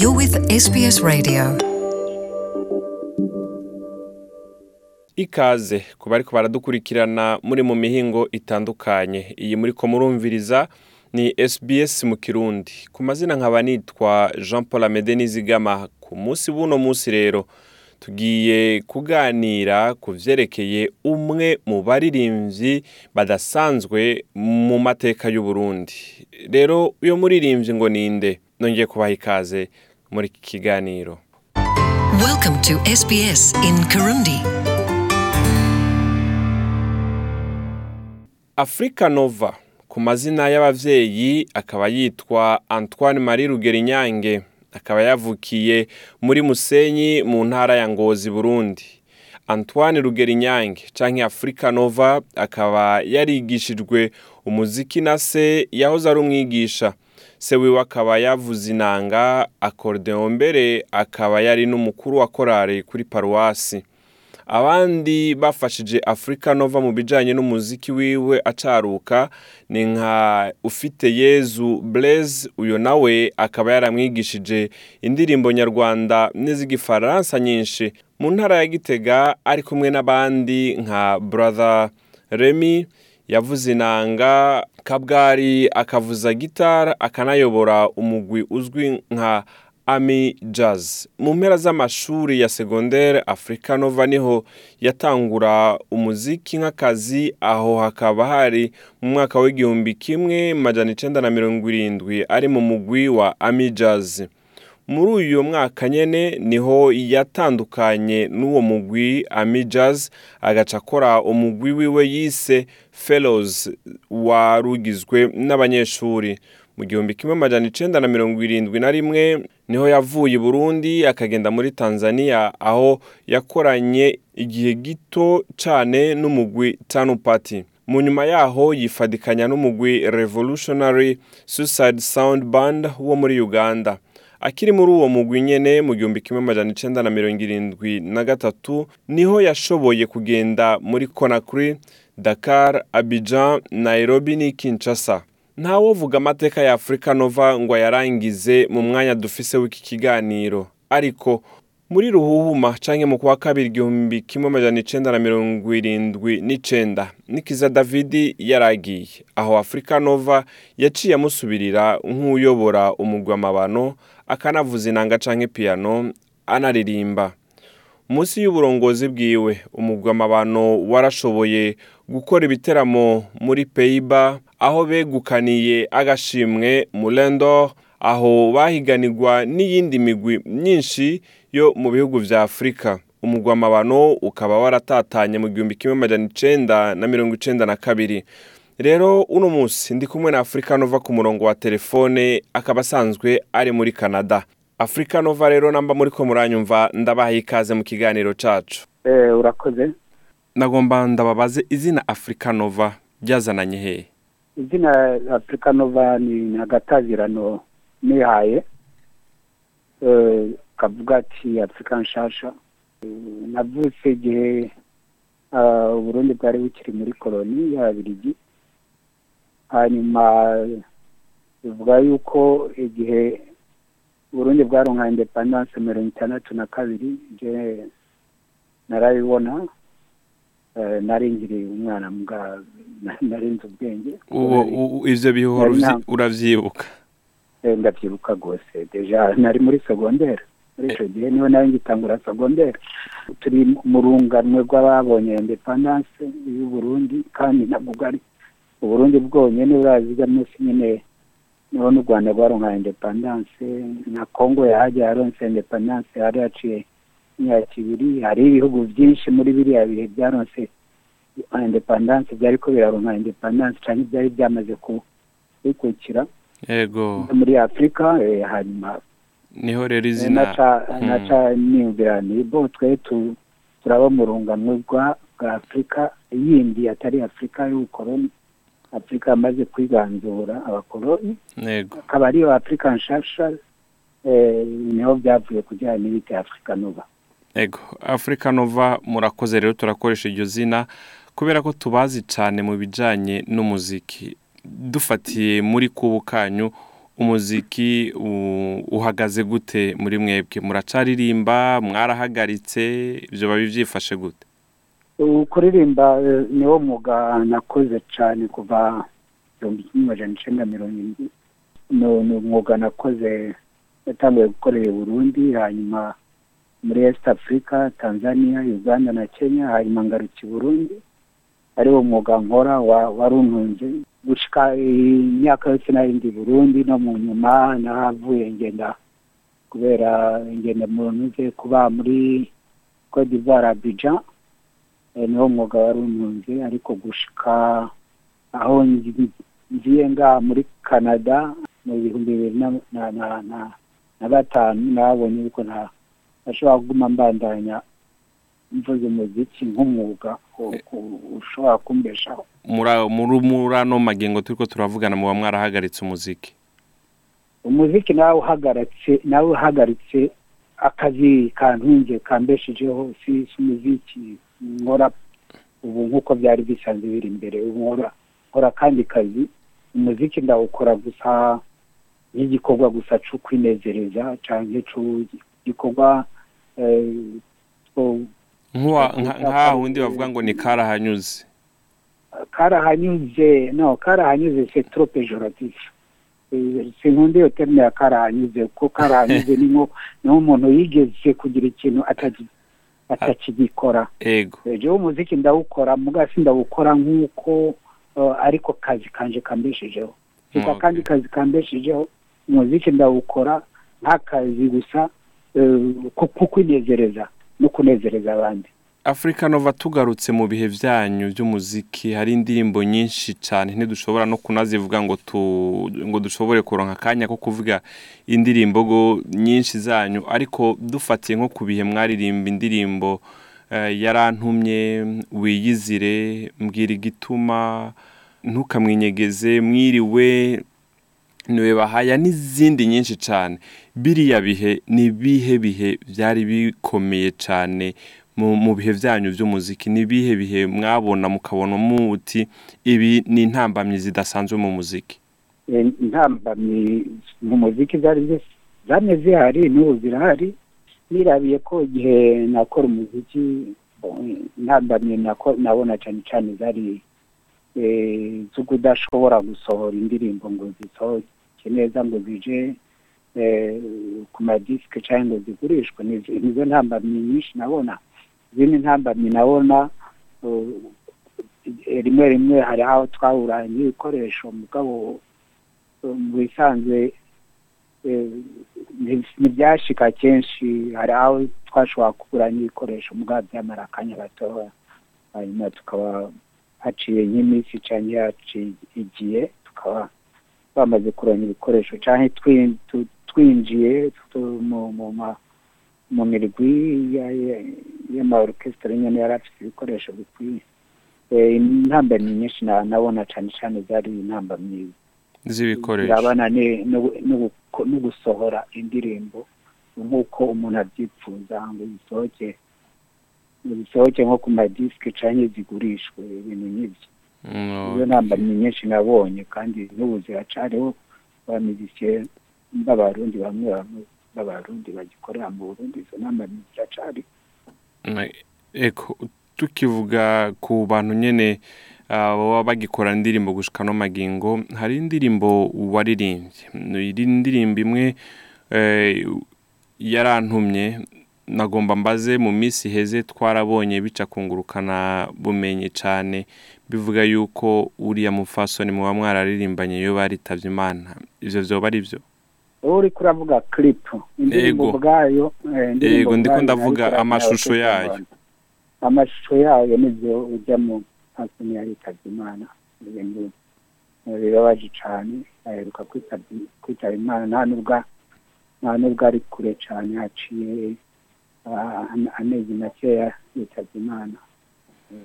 You're with SBS Radio. ikaze ku bariko baradukurikirana muri mu mihingo itandukanye. Iyi muri ko murumviriza ni SBS mu kirundi. Ku mazina nkaba nitwa Jean Paul Amede Nizigama ku munsi buno munsi rero tugiye kuganira ku vyerekeye umwe mu baririmbyi badasanzwe mu mateka y'u Burundi. Rero uyo muririmbyi ngo ninde nongeye kubaha ikaze muri iki kiganiro. Welcome to SBS in Kirundi. Africa Nova ku mazina y'abavyeyi akaba yitwa Antoine Marie Rugerinyange. Akaba yavukiye muri Musenyi mu ntara ya Ngozi Burundi. Antoine Rugerinyange canke Africa Nova akaba yarigishijwe umuziki na se yahoze ari umwigisha. Se wiwe akaba yavuze inanga accordeon mbere akaba yari n'umukuru wa korali kuri paruwasi. Abandi bafashije Africa Nova mu bijanye n'umuziki wiwe acaruka ni nka ufite Yezu Blaise uyo nawe akaba yaramwigishije indirimbo nyarwanda n'iz'igifaransa nyinshi. Mu ntara ya Gitega ari kumwe n'abandi nka Brother Remy yavuze inanga Kabwari akavuza gitara akanayobora umugwi uzwi nka Ami Jazz. Mu mpera z'amashuri ya secondaire Africa Nova ni ho yatangura umuziki nk'akazi aho hakaba hari mu mwaka w'igihumbi kimwe majana icenda na mirongo irindwi ari mu mugwi wa Ami Jazz. Muri uyu mwaka nyene ni ho yatandukanye n'uwo mugwi Ami Jazz agaca akora umugwi wiwe yise Fellows warugizwe n'abanyeshuri. Mu gihumbi kimwe amajana icenda na mirongo irindwi na rimwe ni ho yavuye i Burundi akagenda muri Tanzania aho yakoranye igihe gito cane n'umugwi Tanu Party. Mu nyuma yaho yifadikanya n'umugwi Revolutionary Suicide Sound Band wo muri Uganda. Akiri muri uwo mugwi nyene mu gihumbi kimwe amajana icenda na mirongo irindwi na gatatu ni ho yashoboye kugenda muri Conakry Dakar Abidjan Nairobi ni Kinshasa. Ntawovuga amateka ya Africa Nova ngo ayarangize mu mwanya dufise w'iki kiganiro. Ariko muri ruhuhuma canke mu kwa kabiri igihumbi kimwe amajana icenda na mirongo irindwi n'icenda nikiza davidi yaragiye. Aho Africa Nova yaciye amusubirira nk'uyobora umugwi w'amabano akanavuza inanga canke piano anaririmba. Munsi y'uburongozi bwiwe umugwi w'amabano warashoboye gukora ibiteramo muri Peiba aho begukaniye agashimwe Mulendor aho bahiganirwa n'iyindi migwi myinshi yo mu bihugu vya Afrika. Umugwi w'amabano ukaba waratatanye mu gihumbi kimwe amajana icenda na mirongo icenda na kabiri. Rero uno munsi ndi kumwe na Africa Nova ku murongo wa telefone akaba asanzwe ari muri Canada. Africa Nova rero namba muri ko muranyumva ndabaha ikaze mu kiganiro cacu. Eh, urakoze. Nagomba ndababaze izina Africa Nova ryazananye hehe izina Africa Nova ni ni agatazirano nihaye eh, kavuga ati Africa nshasha. Eh, navutse igihe ah, Uburundi bwari bukiri muri koloni y'Ababiligi hanyuma bivuga yuko igihe Uburundi bwaronka independence mirongo itandatu na kabiri narabibona eh, nari nkiri umwana mbwa narinze ubwenge. Uvyi- nta- uravyibuka. Ndavyibuka rwose. Deja nari muri segondere muri ico gihe ni ho nari ngitangura segondere turi mu runganwe rw'ababonye independance y'u Burundi kandi ntabwo bwari uburundi bwonyene buraziga munsi nyene ni ho n'u rwanda rwaronka independance na congo yahaje yaronse independance yari yaciye imyaka ibiri. Hari ibihugu byinshi muri biriya bihe byaronse independance byariko biraronka independance canke byari byamaze kubikukira yego. Muri afurika eh, hanyuma ni ho rero eh, izina naca Hmm. naca niyumvira ni bo twe tu- turaba mu runganwe rwa bwa afurika yindi atari afurika y'ubukoloni. Afurika yamaze kwiganzura abakoloni. Yego. Akaba ariyo afurika nshasha eh, ni ho byavuye kugira n'ibiti afurika nuba Ego, Africa Nova murakoze rero turakoresha iryo zina kubera ko tubazi cyane mu bijanye n'umuziki. Dufatiye muri kubu kanyu umuziki uhagaze gute muri mwebwe? Muracaririmba mwarahagaritse ibyo babi byifashe gute? Kuririmba eh, niwo mwuga nakoze cyane kuva igihumbi kimwe amajana icyenda mirongo irindwi. Ni umwuga nakoze yatangiye gukorera i burundi hanyuma muri east africa tanzania uganda na kenya hanyuma ngaruka i burundi. Ari wo mwuga nkora wa- waruntunze gushika imyaka yose narindi i burundi no mu nyuma nahavuye ngenda kubera ngenda mu ntuze kuba muri cote d'ivoire abidjan. Eh, niwo mwuga wari untunze ariko gushika aho ngi- ngiye nga muri canada mu bihumbi bibiri na, gatanu nabonye yuko nta ashobora kuguma mbandanya mvuze umuziki nk'umwuga ushobora kumbeshaho. Muri- ano magengo turiko turavugana muba mwarahagaritse umuziki. Umuziki nawe uhagaritse nawe uhagaritse akazi kantunze kambeshejeho si umuziki nkora ubu nk'uko byari bisanzwe biri imbere nkora nkora akandi kazi. Umuziki ndawukora gusa nk'igikorwa gusa cyo kwinezereza cyangwa eh, two- Nk'uwa- nka- nk'aha wundi bavuga ngo ni karahanyuze karahanyuze no karahanyuze c'est trop péjoratif. Eh, sinkunda iyo terme ya karahanyuze. Kuko karahanyuze ni nk'umuntu yigeze kugira ikintu atakigikora ego Eh, umuziki ndawukora muga si ndawukora nk'uko eh, ariko kazi kanje kambeshejeho. Gusa kandi kazi kambeshejeho umuziki ndawukora nk'akazi gusa eh, ko kwinezereza no kunezereza abandi. Africa Nova tugarutse mu bihe byanyu by'umuziki hari indirimbo nyinshi cyane ntidushobora no kunazivuga ngo ngo dushobore kuronka akanya ko kuvuga indirimbo nyinshi zanyu ariko dufatiye nko ku bihe mwaririmba indirimbo eh, yarantumye wiyizire mbwira igituma ntukamwinyegeze mwiriwe ni we bahaya n'izindi nyinshi cyane biriya bihe ni ibihe bihe byari bikomeye cyane mu bihe byanyu by'umuziki. Ni ibihe bihe mwabona mukabona muti ibi ni intambamyi zidasanzwe mu muziki. Eh, intambamyi mu muziki zamye zihari n'ubu zirahari nirabiye ko igihe nakora umuziki intambamyi nabona cyane cyane zari eh, zo kudashobora gusohora indirimbo ngo zisohoke neza ngo zije eh, ku madisike cyangwa ngo zigurishwe. Nizo ntambamyi nyinshi nabona. Izindi ntambamyi nabona rimwe rimwe hari aho twahura n'ibikoresho mugabo mu bisanzwe nti- ntibyashika kenshi hari aho twashobora kugura n'ibikoresho mugabo byamara akanya gatoya. Hanyuma tukaba haciye nk'iminsi cyangwa haciye igihe tukaba bamaze kuronka ibikoresho cyangwa twinjiye mu ma- mu mirwi ya- ya- y'amaorukesitara nyine yari afite ibikoresho bikwiye Eh, intambamyi nyinshi na- nabona cyane cyane zari intambamyi z'ibikoresho zirabana ne- no- gusohora indirimbo. Nk'uko umuntu abyifuza ngo zisohoke zisohoke nko ku madisike cyangwa zigurishwe ibintu nk'ibyo izo ntambamyi nyinshi nabonye kandi n'ubu ziracariho bamizisiye b'abarundi bamwe bamwe b'abarundi bagikorera mu burundi izo ntambamyi ziracari. Mm, tukivuga ku bantu nyene baba bagikora indirimbo gushika no magingo hari indirimbo waririmbye. Iri ndirimbo imwe eh, yarantumye nagomba mbaze mu minsi iheze twarabonye bica kungurukana bumenyi cyane bivuga yuko uriya mufasoni muba mwararirimbanye iyo baritavye imana. Ivyo vyoba ari vyo wowe uriko uravuga kiripu indirimbo ubwayo eh, Yego, ndiko ubwayo ndavuga amashusho yayo. cyane. amashusho yayo ni byo ujya mu hasoni yaritavye imana ibintu eh, cane aheruka kwitaba imana nta nubwo nta nubwo ari kure cane haciye ah, ame- amezi makeya yitavye imana Eh,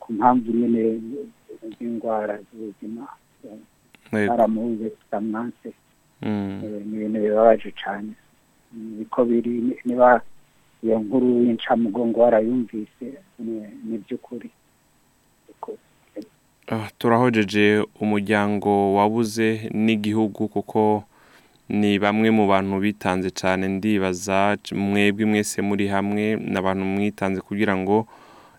ku mpamvu nyine z'indwara z'ubuzima eh. Baramubuze tutamwanse Mm. Eh, ni ibintu bibabaje cyane niko biri ni- niba iyo nkuru y'incamugongo warayumvise ni- by'ukuri Ah, turahojeje umuryango wabuze n'igihugu kuko ni bamwe mu bantu bitanze cyane ndibaza mwebwe mwese muri hamwe n'abantu mwitanze kugira ngo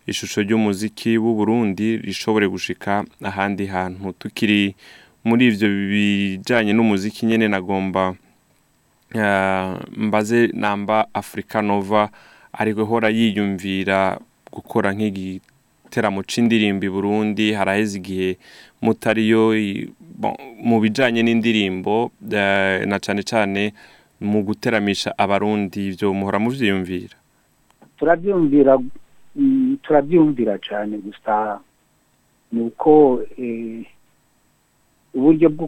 ishusho ry'umuziki w'u Burundi rishobore gushika ahandi hantu tukiri muri ivyo bijanye n'umuziki nyene nagomba ah, mbaze namba Africa Nova ariko hora yiyumvira gukora nk'igiteramo c'indirimbo i Burundi haraheze igihe mutariyo mu bijanye n'indirimbo eh, na cane cane mu guteramisha abarundi ivyo muhora muvyiyumvira. Turabyumvira mm, turabyumvira cyane gusa ni uko eh, uburyo bwo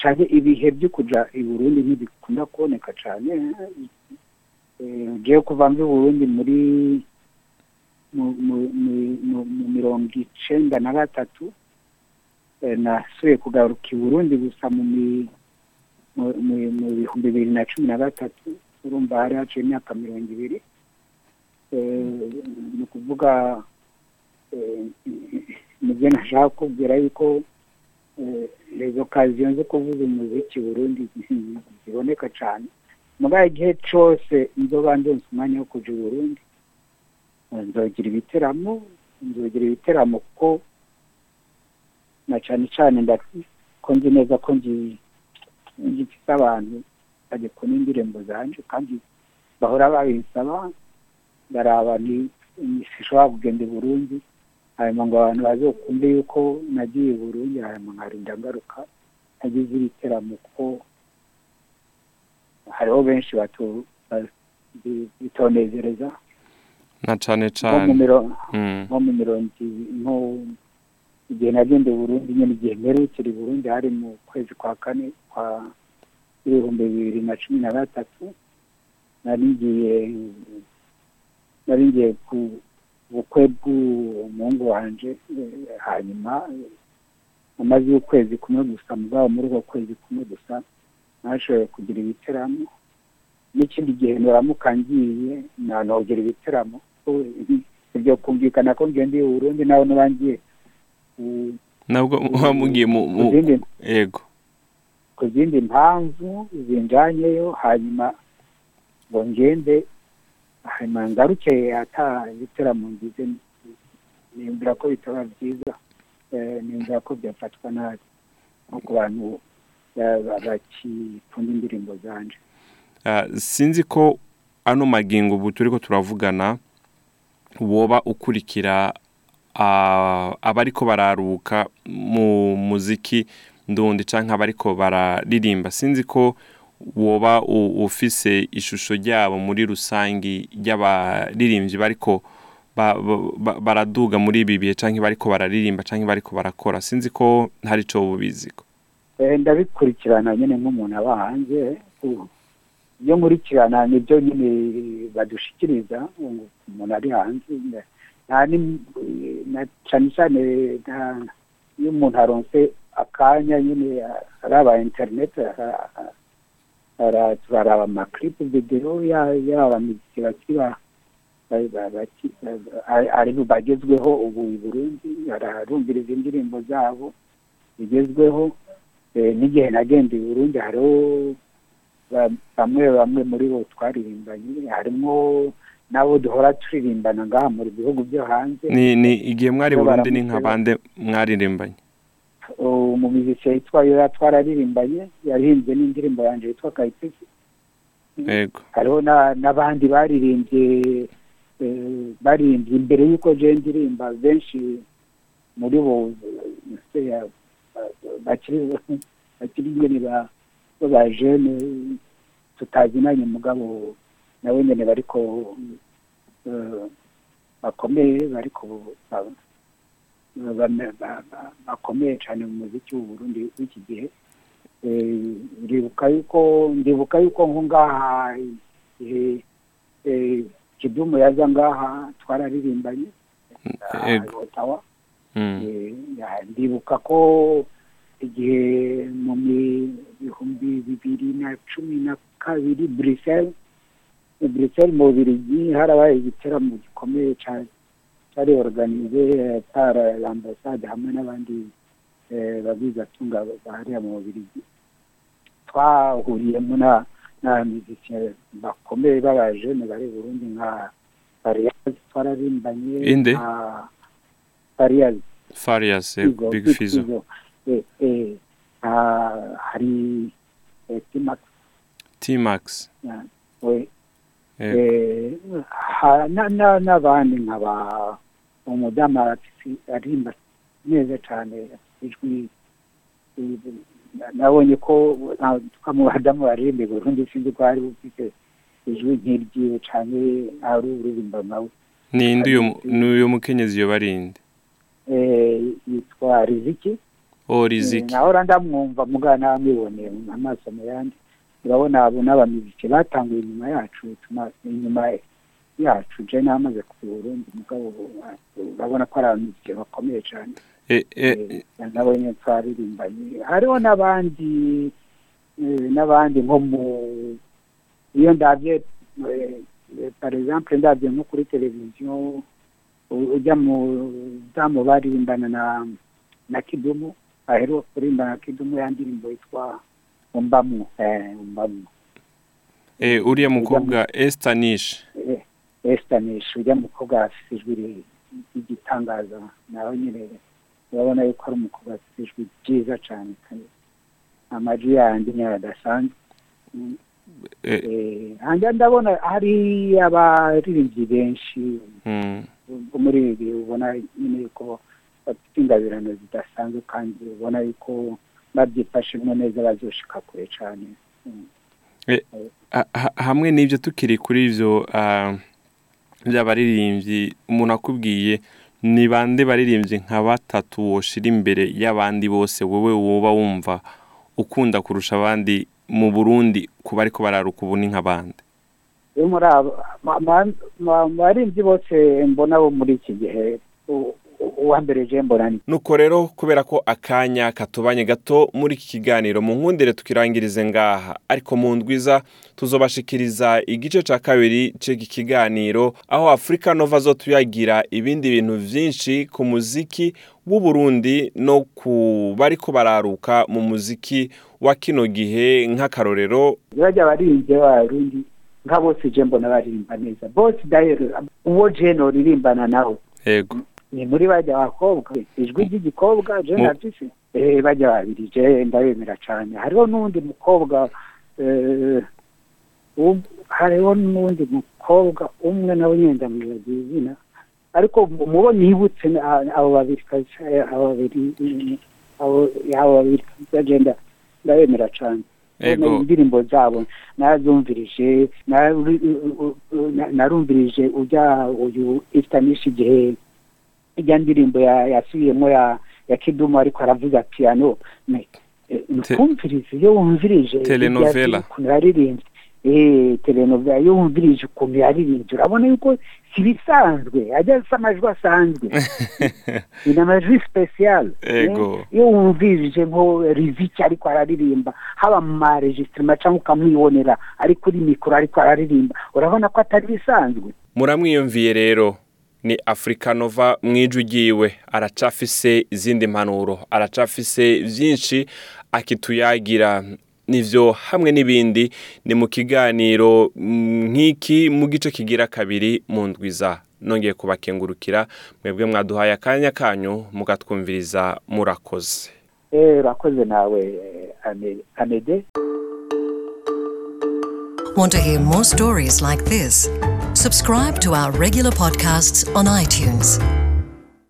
cyane ibihe byo kuja i Burundi ntibikunda kuboneka cyane eh, jewe kuva mvi Burundi muri mu, mirongo icenda na gatatu eh, nasubiye kugaruka i Burundi gusa mu bihumbi bibiri na cumi na gatatu urumva hari haciye imyaka mirongo ibiri eh, ni ukuvuga eh, ni byo nashaka kubwira yuko eh, les occasions zo kuvuza umuziki Burundi ziboneka cyane mugaye igihe cose nzoba ndonse umwanya wo kuja i Burundi nzogira ibiteramo nzogira ibiteramo kuko na cane nda- ko nzi neza ko ngi- ngifise abantu bagikunda indirimbo zanje kandi bahora babinsaba ndaraba ni sishobora kugenda i Burundi. Hanyuma ngo abantu bazokumve yuko nagiye i Burundi hanyuma nkarinda ngaruka nagize ibiteramo kuko hariho benshi bitonezereza na cane nko mu cane miro- mm. nko mu mirongo nko igihe nagenda i Burundi nyine igihe mperukira i Burundi hari mu kwezi kwa kane kwa ibihumbi bibiri na cumi na gatatu nari ngiye nari ngiye ku bukwe bw'umuhungu wanje eh, hanyuma eh, amaze ukwezi kumwe gusa mugabo muri uko kwezi kumwe gusa nashoboye kugira ibiteramo. N'ikindi gihe nuramuka ngiye nanogera ibiteramo. Ko ibyo kumvikana ko ngenda i Burundi nawe nuba ngiye ku- nabwo muba mugiye mu yego. ku zindi mpamvu zinjanyeyo hanyuma ngo ngende ngaruke ata ibiteramo ngize nimbwira ko bitaba byiza eh, nimbwira ko byafatwa nabi nko ku bantu ba- ba- bakikunda indirimbo zanje. Ah, sinzi ko ano magingo ubu turiko turavugana woba ukurikira ah, abariko bararuka mu muziki ndundi canke abariko bararirimba. Sinzi ko woba ufise ishusho ryabo muri rusangi ry'abaririmbyi bariko ba- ba- ba- baraduga muri ibi bihe canke bariko bararirimba canke bariko barakora. Sinzi ko hari ico bubiziko. Eh, ndabikurikirana nyine nk'umuntu aba hanze. Ibyo nkurikirana ni byo nyine badushikiriza umuntu ari hanze cyane cyane iyo umuntu aronse akanya nyine araba interineti ara- ara- turaraba amaklipu videwo ya- yaba miziki bakiba ba- ba- baki- ba- ari bagezweho ubu i Burundi ararumviriza indirimbo zabo zigezweho Eh, n'igihe nagenda i Burundi hariho ba- bamwe bamwe muri bo twaririmbanye harimo n'abo duhora turirimbana ngaha mu bihugu byo hanze. Ni igihe mwari Burundi ni baramutse nka bande mwaririmbanye? Umumiziki yitwa yoya twararirimbanye yarihimbye n'indirimbo yanjye yitwa kayitesi hariho na- n'abandi baririmbye baririmbye imbere y'uko je ndirimba benshi muri bo bakiri nyene ba jene tutazinanye mugabo nawe nyene bariko bakomeye bariko ba- ba- ba- ba- bakomeye cyane mu muziki Burundi w'iki gihe. Eh, ndibuka yuko nko ngaha igihe eh, kidumu yaza ngaha twararirimbanye. Mm. Eh, ya- ndibuka ko igihe mu bihumbi bibiri na cumi na kabiri Bruxelles Bruxelles mu Bubiligi harabaye igiteramo gikomeye cyane. Cyari organize par l'ambassade hamwe n'abandi eh, babwizatunga bahariya mu Bubiligi. Twahuriyemo na n'abamiziki bakomeye b'abajene bari Burundi nka Fariyazi twararimbanye Inde? Fariyazi farias. Eh, Fizo, big fizo. Eh, eh, ah, hari eh, Timax Eh, eh, ha- na- na- n'abandi nkaba umudamu arimba neza cyane ijwi eh, nabonye ko nta- mu badamu baririmba i burundi sinzi ko hari ufite ijwi nk'iryiwe cyane ari uririmba nawe ninde mu- n'uyo mukenyezi yo barinde Eh, yitwa riziki. O riziki. Naho ndamwumva mugana namwiboneye amaso mu yandi. Urabona abo n'abamiziki batanguye inyuma yacu inyuma yacu je namaze ku Burundi mugabo urabona ko ari abamiziki bakomeye cyane. Eh, eh, Eh, nabo nyine twaririmbanye hariho n'abandi eh, n'abandi nko mu iyo ndabye eh, par exemple ndabye nko kuri televiziyo ujya mu damu baririmbana na na kidumu aheruka kuririmba na kidumu ya ndirimbo yitwa umbamwo umbamwo uriya mukobwa estanish eh, Estanish ujya mukobwa afite ijwi ry'igitangaza nawe nyine urabona yuko ari umukobwa afite ijwi ryiza cyane kandi amajwi yandi nyayo adasanzwe. Eh, eh, hanjye ndabona hari abaririmbyi benshi. Mm, bo muri ibi ubona nyine yuko bafite ingabirano zidasanzwe kandi ubona yuko babyifashemo neza bazoshika kure cyane. Ha- hamwe n'ibyo tukiri kuri ivyo ah, by'abaririmbyi umuntu akubwiye ni bande baririmbyi nka batatu woshira imbere y'abandi bose wowe woba wumva ukunda kurusha abandi mu burundi kuba ariko bararuka ubu ni nk'abandi muri mu baririmbyi bose mbona bo muri iki gihe. Uwa mbere je mbona ni nuko rero kubera ko akanya katubanye gato muri iki kiganiro mu nkundire tukirangirize ngaha. Ariko mu ndwiza tuzobashikiriza igice ca kabiri c'iki kiganiro aho Africa Nova zo tuyagira ibindi bintu vyinshi ku muziki w'u Burundi no ku bariko bararuka mu muziki wa kino gihe nk'akarorero. Bajya abaririmbyi b'abarundi nka bose je mbona baririmba neza. Bose dayero uwo je noririmbana nawe. Yego. Ni muri bajya abakobwa. Ijwi ry'igikobwa je Mu- navyise eh bajya babiri je ndabemera cyane. Hariho n'undi mukobwa eh, u- hariho n'undi mukobwa umwe nawe nyine ndamwibagiye izina ariko mubo nibutse ni a- abo babiri eh, abo babiri mm, abo babiri kabisa je nda- ndabemera cyane indirimbo zabo narazumvirije narumvirije ujya uyu istanish igihe ijya ndirimbo ya- yasubiyemo ya ya kidumu ariko aravuza piano ne- eh, nkumvirize iyo wumvirije Telenovela. ukuntu yaririmbye. Eh telenovela iyo wumvirije ukuntu yaririmbye urabona yuko si bisanzwe ajya asa amajwi asanzwe. Ni amajwi special. Ego. Eh, iyo wumvirije nko riziki ariko araririmba haba mu maregisitirima cyangwa ukamwibonera ari kuri mikoro ariko araririmba urabona ko atari bisanzwe. Muramwiyumviye rero. Ni Africa Nova ugiwe aracafise izindi mpanuro. Aracafise vyinshi akituyagira. Nivyo hamwe n'ibindi. Ni mu kiganiro nk'iki mu gice kigira kabiri mu ndwiza nongeye kubakengurukira. Mwebwe mwaduhaye akanya kanyu mugatwumviriza murakoze. Eh urakoze nawe eh, Ame- amede Want to hear more stories like this? Subscribe to our regular podcasts on iTunes.